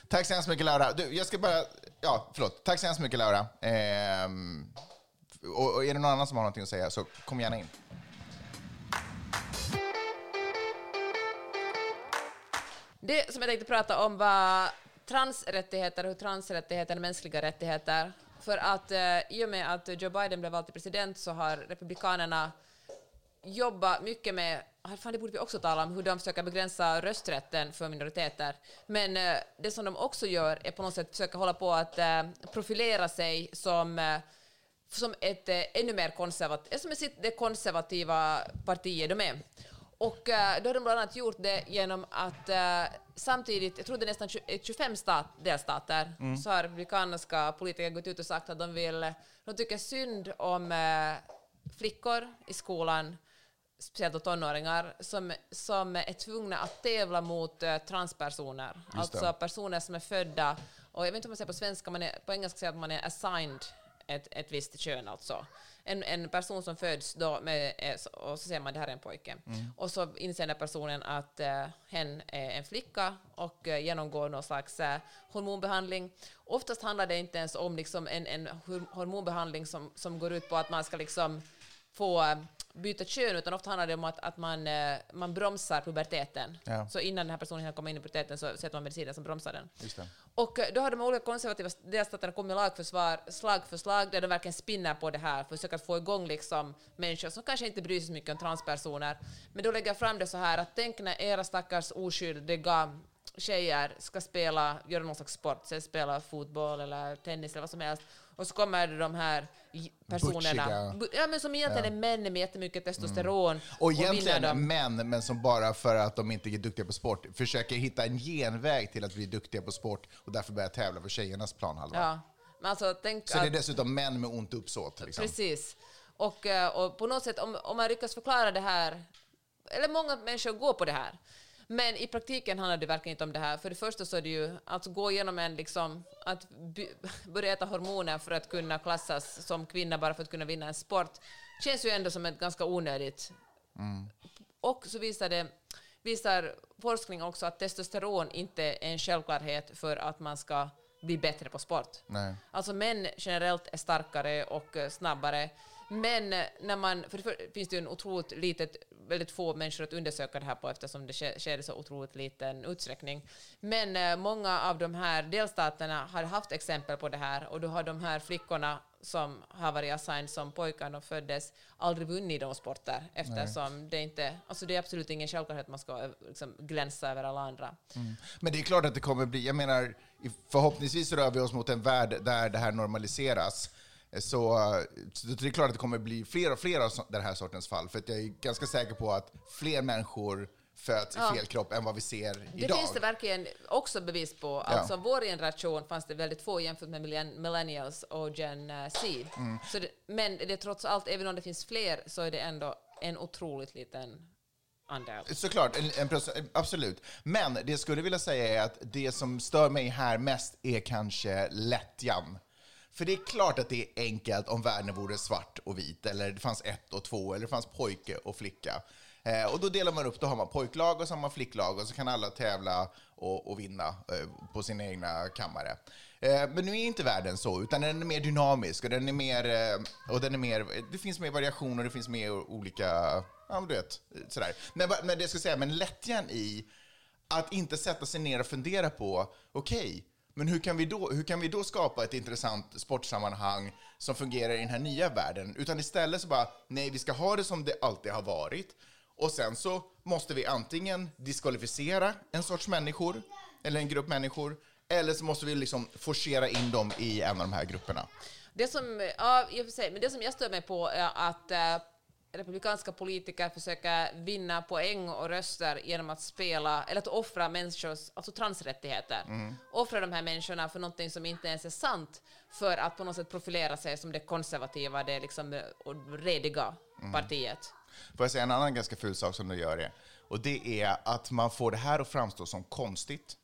Tack så hemskt mycket Laura. Du, jag ska bara, ja förlåt. Tack så hemskt mycket Laura. Ehm, och, och är det någon annan som har någonting att säga så kom gärna in. Det som jag tänkte prata om var transrättigheter, hur transrättigheter är mänskliga rättigheter. För att eh, i och med att Joe Biden blev vald till president så har republikanerna jobbat mycket med, ah, fan det borde vi också tala om, hur de försöker begränsa rösträtten för minoriteter. Men eh, det som de också gör är på något sätt försöka hålla på att eh, profilera sig som eh, som ett eh, ännu mer konservativt, som det konservativa partiet de är. Och eh, då har de bland annat gjort det genom att eh, samtidigt, jag tror det är nästan 20, eh, 25 stat, delstater, så har republikanska politiker gått ut och sagt att de vill, de tycker synd om eh, flickor i skolan speciellt då tonåringar, som, som är tvungna att tävla mot eh, transpersoner. alltså personer som är födda, och jag vet inte om man säger på svenska, man är, på engelska säger att man är assigned ett, ett visst kön alltså. En, en person som föds då med, eh, och så säger man det här är en pojke. Och så inser den personen att eh, hen är en flicka och eh, genomgår någon slags eh, hormonbehandling. Oftast handlar det inte ens om liksom en, en hor- hormonbehandling som, som går ut på att man ska liksom få eh, byta kön, utan ofta handlar det om att, att man, eh, man bromsar puberteten. Ja. Så innan den här personen komma in i puberteten så sätter man mediciner som bromsar den. Och eh, då har de olika konservativa delstaterna kommit med lagförsvar, slag för slag där de verkligen spinner på det här, försöker få igång liksom människor som kanske inte bryr sig så mycket om transpersoner. Men då lägger jag fram det så här att tänk när era stackars oskyldiga tjejer ska spela, göra någon slags sport, spela fotboll eller tennis eller vad som helst, och så kommer de här personerna, Butchiga. bu- ja, men som egentligen är män med jättemycket testosteron. Och vinner egentligen dem. män, men som bara för att de inte är duktiga på sport försöker hitta en genväg till att bli duktiga på sport och därför börjar tävla för tjejernas planhalva. Ja. Men alltså, tänk Så det är att- dessutom män med ont uppsåt. Liksom. Precis. Och, eh, och på något sätt, om, om man lyckas förklara det här, eller många människor går på det här, men i praktiken handlar det verkligen inte om det här. För det första så är det ju att gå igenom en, liksom, att [laughs] börja äta hormoner för att kunna klassas som kvinna bara för att kunna vinna en sport, känns ju ändå som ett ganska onödigt. Och så visar, det, visar forskning också att testosteron inte är en självklarhet för att man ska bli bättre på sport. Nej. Alltså män generellt är starkare och snabbare. Men när man, för det finns det ju en otroligt litet, väldigt få människor att undersöka det här på eftersom det sker, i så otroligt liten utsträckning. Men eh, många av de här delstaterna har haft exempel på det här och då har de här flickorna som har varit assigned som pojkar de föddes aldrig vunnit de sporter eftersom det inte, alltså det är absolut ingen självklarhet att man ska eh, liksom, glänsa över alla andra. Men det är klart att det kommer bli, jag menar, förhoppningsvis rör vi oss mot en värld där det här normaliseras. Så, så det är klart att det kommer bli fler och fler av den här sortens fall. För jag är ganska säker på att fler människor föds Ja. i fel kropp än vad vi ser Det idag. finns det verkligen också bevis på. Alltså vår generation fanns det väldigt få jämfört med millenn- millennials och gen eh, Z. Mm. Så det, men det är trots allt, även om det finns fler, så är det ändå en otroligt liten andel. Såklart, en, en absolut. Men det jag skulle vilja säga är att det som stör mig här mest är kanske lättjan. För det är klart att det är enkelt om världen vore svart och vit, eller det fanns ett och två, eller det fanns pojke och flicka. Eh, och då delar man upp, då har man pojklag och så har man flicklag och så kan alla tävla och, och vinna eh, på sina egna kammare. Eh, men nu är inte världen så, utan den är mer dynamisk och den är mer, eh, och den är mer, det finns mer variation och det finns mer olika, ja men du vet, sådär. Men, men det jag ska säga, men lättjan i att inte sätta sig ner och fundera på, okej, men hur kan, vi då, hur kan vi då skapa ett intressant sportsammanhang som fungerar i den här nya världen? Utan istället så bara, nej, vi ska ha det som det alltid har varit. Och sen så måste vi antingen diskvalificera en sorts människor, eller en grupp människor, eller så måste vi liksom forcera in dem i en av de här grupperna. Det som, ja, jag säga, men det som jag stör mig på är att eh, republikanska politiker försöker vinna poäng och röster genom att spela, eller att offra människors, alltså transrättigheter. Offra de här människorna för någonting som inte ens är sant, för att på något sätt profilera sig som det konservativa, det liksom eh, och rediga partiet. Får jag säga en annan ganska ful sak som du gör det? Och det är att man får det här att framstå som konstigt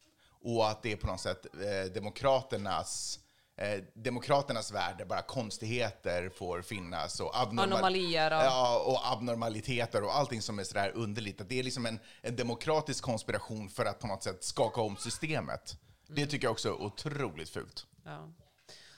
och att det är på något sätt eh, demokraternas eh, demokraternas värld där bara konstigheter får finnas och abnormal- Anomalier och- ja, och abnormaliteter och allting som är sådär underligt. Att det är liksom en, en demokratisk konspiration för att på något sätt skaka om systemet. Det tycker jag också är otroligt fult. Ja.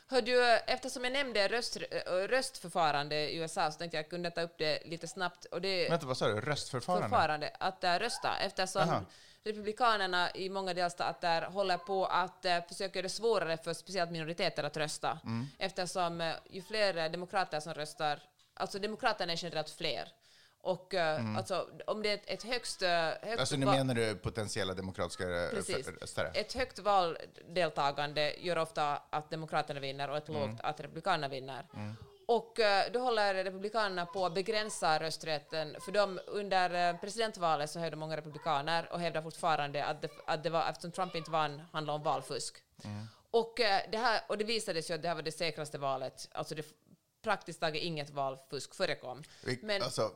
Hör du, eftersom jag nämnde röst, eh, röstförfarande i USA så tänkte jag kunde ta upp det lite snabbt. Och det, Vänta, vad sa du? Röstförfarande? förfarande att äh, rösta eftersom Jaha. Republikanerna i många delstater håller på att äh, försöka göra det svårare för speciellt minoriteter att rösta. Mm. Eftersom äh, ju fler demokrater som röstar, alltså demokraterna är generellt fler. Och äh, alltså, om det är ett, ett högst... Mm. Alltså nu menar du potentiella demokratiska eh, Precis. röstare? Ett högt valdeltagande gör ofta att Demokraterna vinner och ett lågt att Republikanerna vinner. Och eh, då håller Republikanerna på att begränsa rösträtten, för de, under eh, presidentvalet så höjde många republikaner och hävdar fortfarande att det, att det var, eftersom Trump inte vann, handlade om valfusk. Och, eh, det här, och det visade sig att det här var det säkraste valet, alltså det praktiskt taget inget valfusk förekom. Men, Alltså,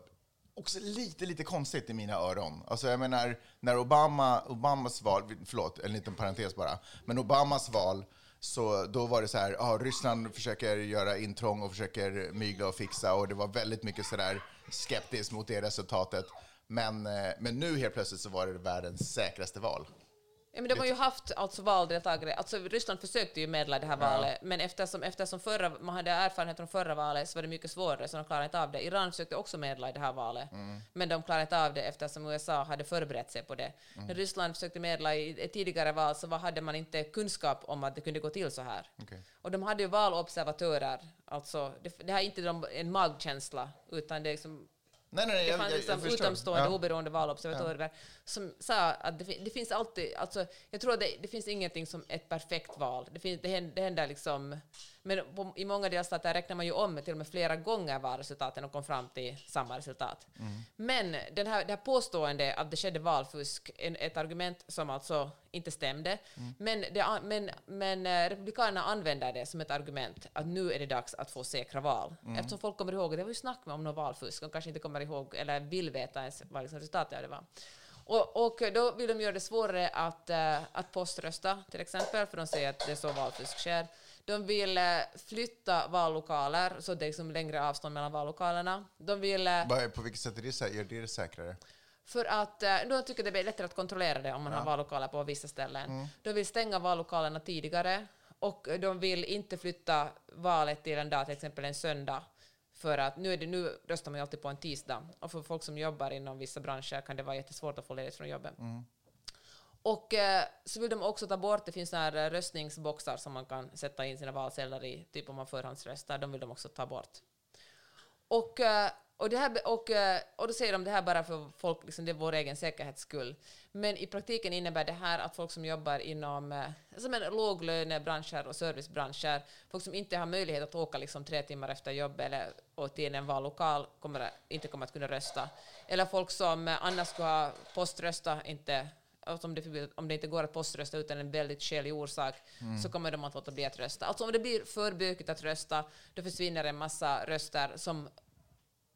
också lite, lite konstigt i mina öron. Alltså jag menar, när Obama, Obamas val, förlåt, en liten parentes bara, men Obamas val, så då var det så här, ah, Ryssland försöker göra intrång och försöker mygla och fixa och det var väldigt mycket så där skeptiskt mot det resultatet. Men, eh, men nu helt plötsligt så var det världens säkraste val. Ja, men de har ju haft alltså valdeltagare, alltså Ryssland försökte ju medla det här valet, men eftersom, eftersom förra, man hade erfarenhet från förra valet så var det mycket svårare, så de klarade inte av det. Iran försökte också medla i det här valet, men de klarade inte av det eftersom USA hade förberett sig på det. När Ryssland försökte medla i ett tidigare val så hade man inte kunskap om att det kunde gå till så här. Okej. Och de hade ju valobservatörer, alltså det, det här är inte de, en magkänsla, utan det är liksom Nej, nej, nej, det jag, fanns jag, liksom jag förstår. utomstående Ja. oberoende valobservatörer som sa att det, det finns alltid, alltså, jag tror att det, det finns ingenting som ett perfekt val. Det, finns, det, händer, det händer liksom, men på, i många delstater räknar man ju om till och med flera gånger valresultaten och kom fram till samma resultat. Mm. Men den här, det här påståendet att det skedde valfusk är ett argument som alltså inte stämde. Mm. Men, det, men, men eh, Republikanerna använder det som ett argument att nu är det dags att få säkra val. Mm. Eftersom folk kommer ihåg, det var ju snack om något valfusk, de kanske inte kommer ihåg eller vill veta ens vad liksom resultatet det var. Och, och då vill de göra det svårare att, eh, att poströsta, till exempel, för de säger att det är så valfusk sker. De vill flytta vallokaler, så det är liksom längre avstånd mellan vallokalerna. De vill... På vilket sätt är det, gör det det säkrare? för att eh, de tycker det blir lättare att kontrollera det om man har vallokaler på vissa ställen. De vill stänga vallokalerna tidigare och de vill inte flytta valet till en dag, till exempel en söndag. För att nu, är det, nu röstar man ju alltid på en tisdag och för folk som jobbar inom vissa branscher kan det vara jättesvårt att få ledigt från jobbet. Och eh, så vill de också ta bort, det finns här eh, röstningsboxar som man kan sätta in sina valsedlar i, typ om man förhandsröstar, de vill de också ta bort. Och, eh, och, det här, och, eh, och då säger de det här bara för folk, liksom det är vår egen säkerhets skull. Men i praktiken innebär det här att folk som jobbar inom eh, alltså, som en låglönebranscher och servicebranscher, folk som inte har möjlighet att åka liksom tre timmar efter jobbet eller och till en vallokal kommer inte kommer att kunna rösta. Eller folk som eh, annars skulle ha poströstat, inte alltså om det, förbjudet- om det inte går att poströsta utan en väldigt skälig orsak, så kommer de att låta bli att rösta. Alltså om det blir för bökigt att rösta, då försvinner en massa röster som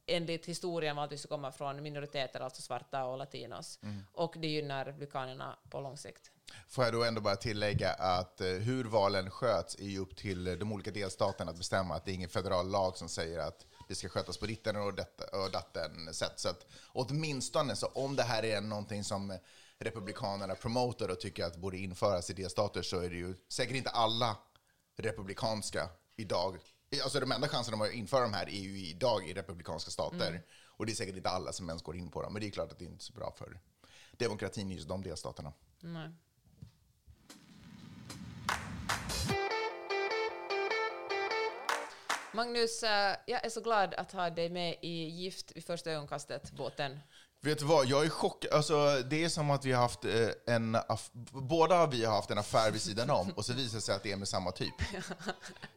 enligt historien vanligtvis kommer från minoriteter, alltså svarta och latinos. Och det gynnar republikanerna på lång sikt. Får jag då ändå bara tillägga att eh, hur valen sköts är ju upp till eh, de olika delstaterna att bestämma. Att det är ingen federal lag som säger att det ska skötas på ditten och, detta, och datten sätt. Så att åtminstone så om det här är någonting som republikanerna promotar och tycker att borde införas i delstater så är det ju säkert inte alla republikanska idag. Alltså de enda chanserna de har att införa de här är ju idag i republikanska stater. Och det är säkert inte alla som ens går in på dem. Men det är klart att det inte är så bra för demokratin i just de delstaterna. Nej. Magnus, eh, jag är så glad att ha dig med i Gift vid första ögonkastet-båten. Vet du vad, jag är chockad. Alltså, det är som att vi har haft eh, en... Aff- båda har vi har haft en affär vid sidan om och så visar det sig att det är med samma typ.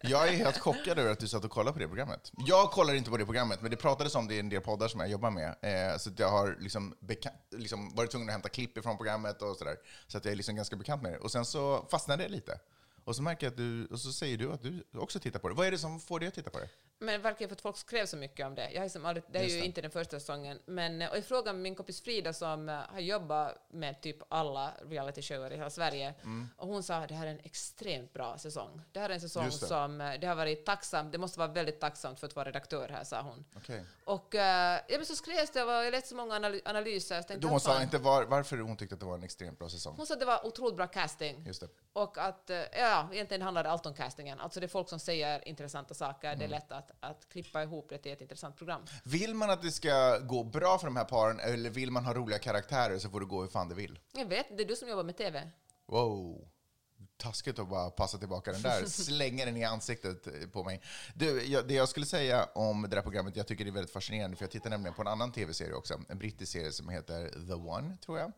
Jag är helt chockad över att du satt och kollade på det programmet. Jag kollar inte på det programmet, men det pratades om det i en del poddar som jag jobbar med. Eh, så att jag har liksom, beka- liksom varit tvungen att hämta klipp ifrån programmet och sådär. Så att jag är liksom ganska bekant med det. Och sen så fastnade det lite. Och så märker jag att du, och så säger du att du också tittar på det. Vad är det som får dig att titta på det? Men verkligen för att folk skrev så mycket om det. Jag har liksom aldrig, det är Just ju det. inte den första säsongen. Men, eh, och jag frågade min kompis Frida som eh, har jobbat med typ alla realityshower i hela Sverige. Och hon sa att det här är en extremt bra säsong. Det här är en säsong det. som eh, det har varit tacksamt. Det måste vara väldigt tacksamt för att vara redaktör här, sa hon. Okej. Och ja, men så skrevs det, och jag läste så många analy- analyser. Jag tänkte, Hon "Vad sa fan?" inte var, varför hon tyckte att det var en extremt bra säsong. Hon sa att det var otroligt bra casting. Just det. Och att, ja, egentligen handlar det allt om castingen. Alltså det är folk som säger intressanta saker. Mm. Det är lätt att, att klippa ihop det till ett intressant program. Vill man att det ska gå bra för de här paren eller vill man ha roliga karaktärer så får det gå hur fan det vill? Jag vet, det är du som jobbar med TV. Wow. Taskigt att bara passa tillbaka den där. [laughs] Slänger den i ansiktet på mig. Du, jag, det jag skulle säga om det där programmet, jag tycker det är väldigt fascinerande, för jag tittar nämligen på en annan tv-serie också. En brittisk serie som heter The One, tror jag.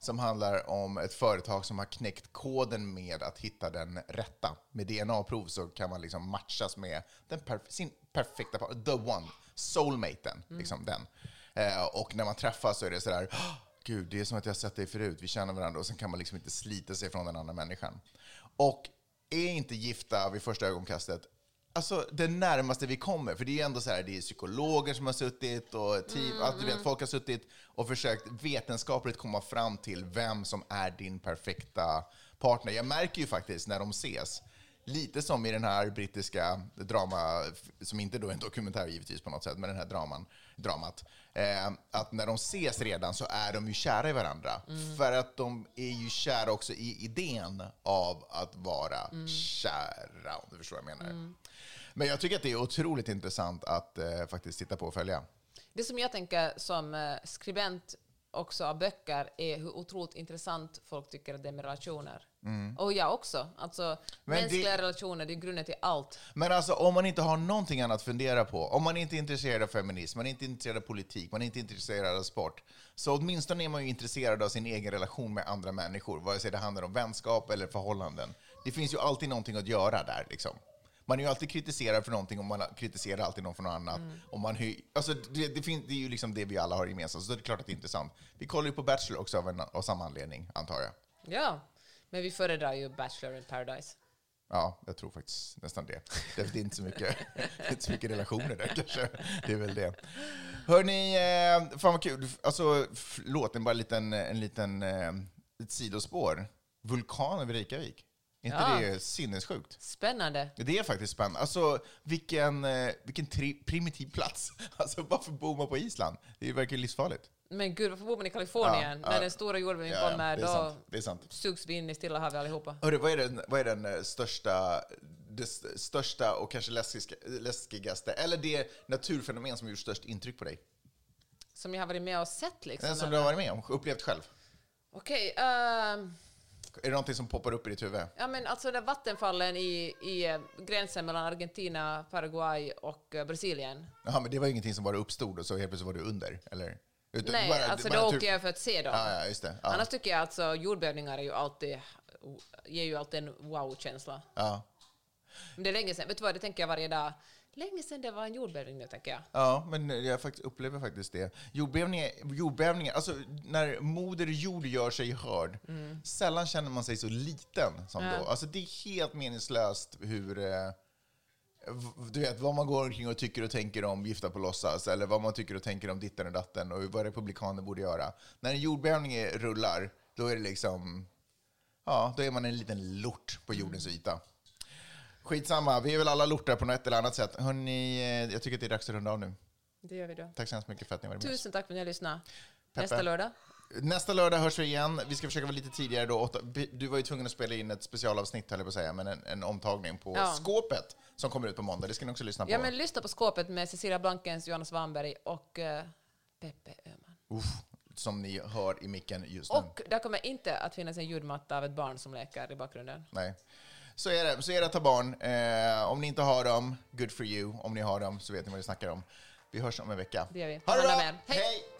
Som handlar om ett företag som har knäckt koden med att hitta den rätta. Med DNA-prov så kan man liksom matchas med den perf- sin perfekta par, The One, soulmaten, liksom den. Eh, och när man träffas så är det sådär, "Åh, gud, det är som att jag har sett dig förut, vi känner varandra och sen kan man liksom inte slita sig från den andra människan. Och är inte gifta vid första ögonkastet, alltså, det närmaste vi kommer. För det är ju ändå så här, det är psykologer som har suttit och team, Mm, att, du vet, folk har suttit och försökt vetenskapligt komma fram till vem som är din perfekta partner. Jag märker ju faktiskt när de ses, lite som i den här brittiska drama, som inte då är en dokumentär givetvis på något sätt, men den här draman, dramat, eh, att när de ses redan så är de ju kära i varandra. För att de är ju kära också i idén av att vara kära, om du förstår vad jag menar. Men jag tycker att det är otroligt intressant att eh, faktiskt titta på och följa. Det som jag tänker som eh, skribent också av böcker är hur otroligt intressant folk tycker att det är med relationer. Och jag också. Alltså, Mm. Men mänskliga det- relationer, det är grunden till allt. Men alltså om man inte har någonting annat att fundera på, om man inte är intresserad av feminism, man är inte intresserad av politik, man är inte intresserad av sport, så åtminstone är man ju intresserad av sin egen relation med andra människor, vare sig det handlar om vänskap eller förhållanden. Det finns ju alltid någonting att göra där liksom. Man är ju alltid kritiserad för någonting och man kritiserar alltid någon för något annat. Och man alltså det, det, fin- det är ju liksom det vi alla har gemensamt, så det är klart att det är intressant. Vi kollar ju på Bachelor också av, en, av samma anledning, antar jag. Ja, men vi föredrar ju Bachelor in Paradise. Ja, jag tror faktiskt nästan det. Det är inte så mycket, inte så mycket relationer där kanske. Det är väl det. Hörni, eh, fan vad kul. Alltså, förlåt, en bara en liten, en liten eh, ett sidospår. Vulkan över Reykjavik. Inte Ja. det sinnessjukt? Spännande. Det är faktiskt spännande. Alltså, vilken, eh, vilken tri- primitiv plats. [laughs] Alltså, varför bor man på Island? Det verkar ju livsfarligt. Men gud, varför bor man i Kalifornien? Ja, När ja. den stora jordbävningen Ja, kommer, det är då sant. Sugs vi in i Stilla havet allihopa. Hörru, vad är den, vad är den eh, största, det st- största och kanske läskigaste, eller det naturfenomen som gjort störst intryck på dig? Som jag har varit med och sett liksom. Den som du eller? har varit med om, upplevt själv? Okej, ehm, Är det någonting som poppar upp i ditt huvud? ja men alltså den vattenfallen i, i eh, gränsen mellan Argentina, Paraguay och eh, Brasilien. Jaha, men det var ingenting som bara uppstod och så helt plötsligt var du under, eller? Utan Nej, bara- alltså bara då åker jag för att se dem. Ja, ja. Ja. Annars tycker jag alltså jordbävningar är ju alltid, ger ju alltid en wow-känsla. Ja. Men det är länge sedan, vet du vad, det tänker jag varje dag. Länge sedan det var en jordbävning nu, tänker jag. ja, men jag faktiskt upplever faktiskt det. Jordbävningar, jordbävningar, alltså när moder jord gör sig hörd, sällan känner man sig så liten som Ja. då. Alltså det är helt meningslöst hur... Eh, du vet, vad man går omkring och tycker och tänker om Gifta på låtsas, eller vad man tycker och tänker om ditten och datten och vad republikaner borde göra. När en jordbävning rullar, då är det liksom... Ja, då är man en liten lort på jordens yta. Skitsamma, vi är väl alla lortar på något eller annat sätt. Hörrni, eh, jag tycker att det är dags att runda av nu. Det gör vi då. Tack så hemskt mycket för att ni var med. Tusen tack för att ni har lyssnat. Peppe. Nästa lördag. Nästa lördag hörs vi igen. Vi ska försöka vara lite tidigare då. Du var ju tvungen att spela in ett specialavsnitt, höll jag på att säga, men en, en omtagning på Ja. Skåpet som kommer ut på måndag. Det ska ni också lyssna på. Ja, men lyssna på skåpet med Cecilia Blankens, Johanna Svanberg och eh, Peppe Öhman. Uff, som ni hör i micken just nu. Och där kommer inte att finnas en ljudmatta av ett barn som leker i bakgrunden. Nej. Så är det. Så är det att ha barn. Eh, om ni inte har dem, good for you. Om ni har dem så vet ni vad vi snackar om. Vi hörs om en vecka. Det gör vi. Ha det bra! Hej! Hej!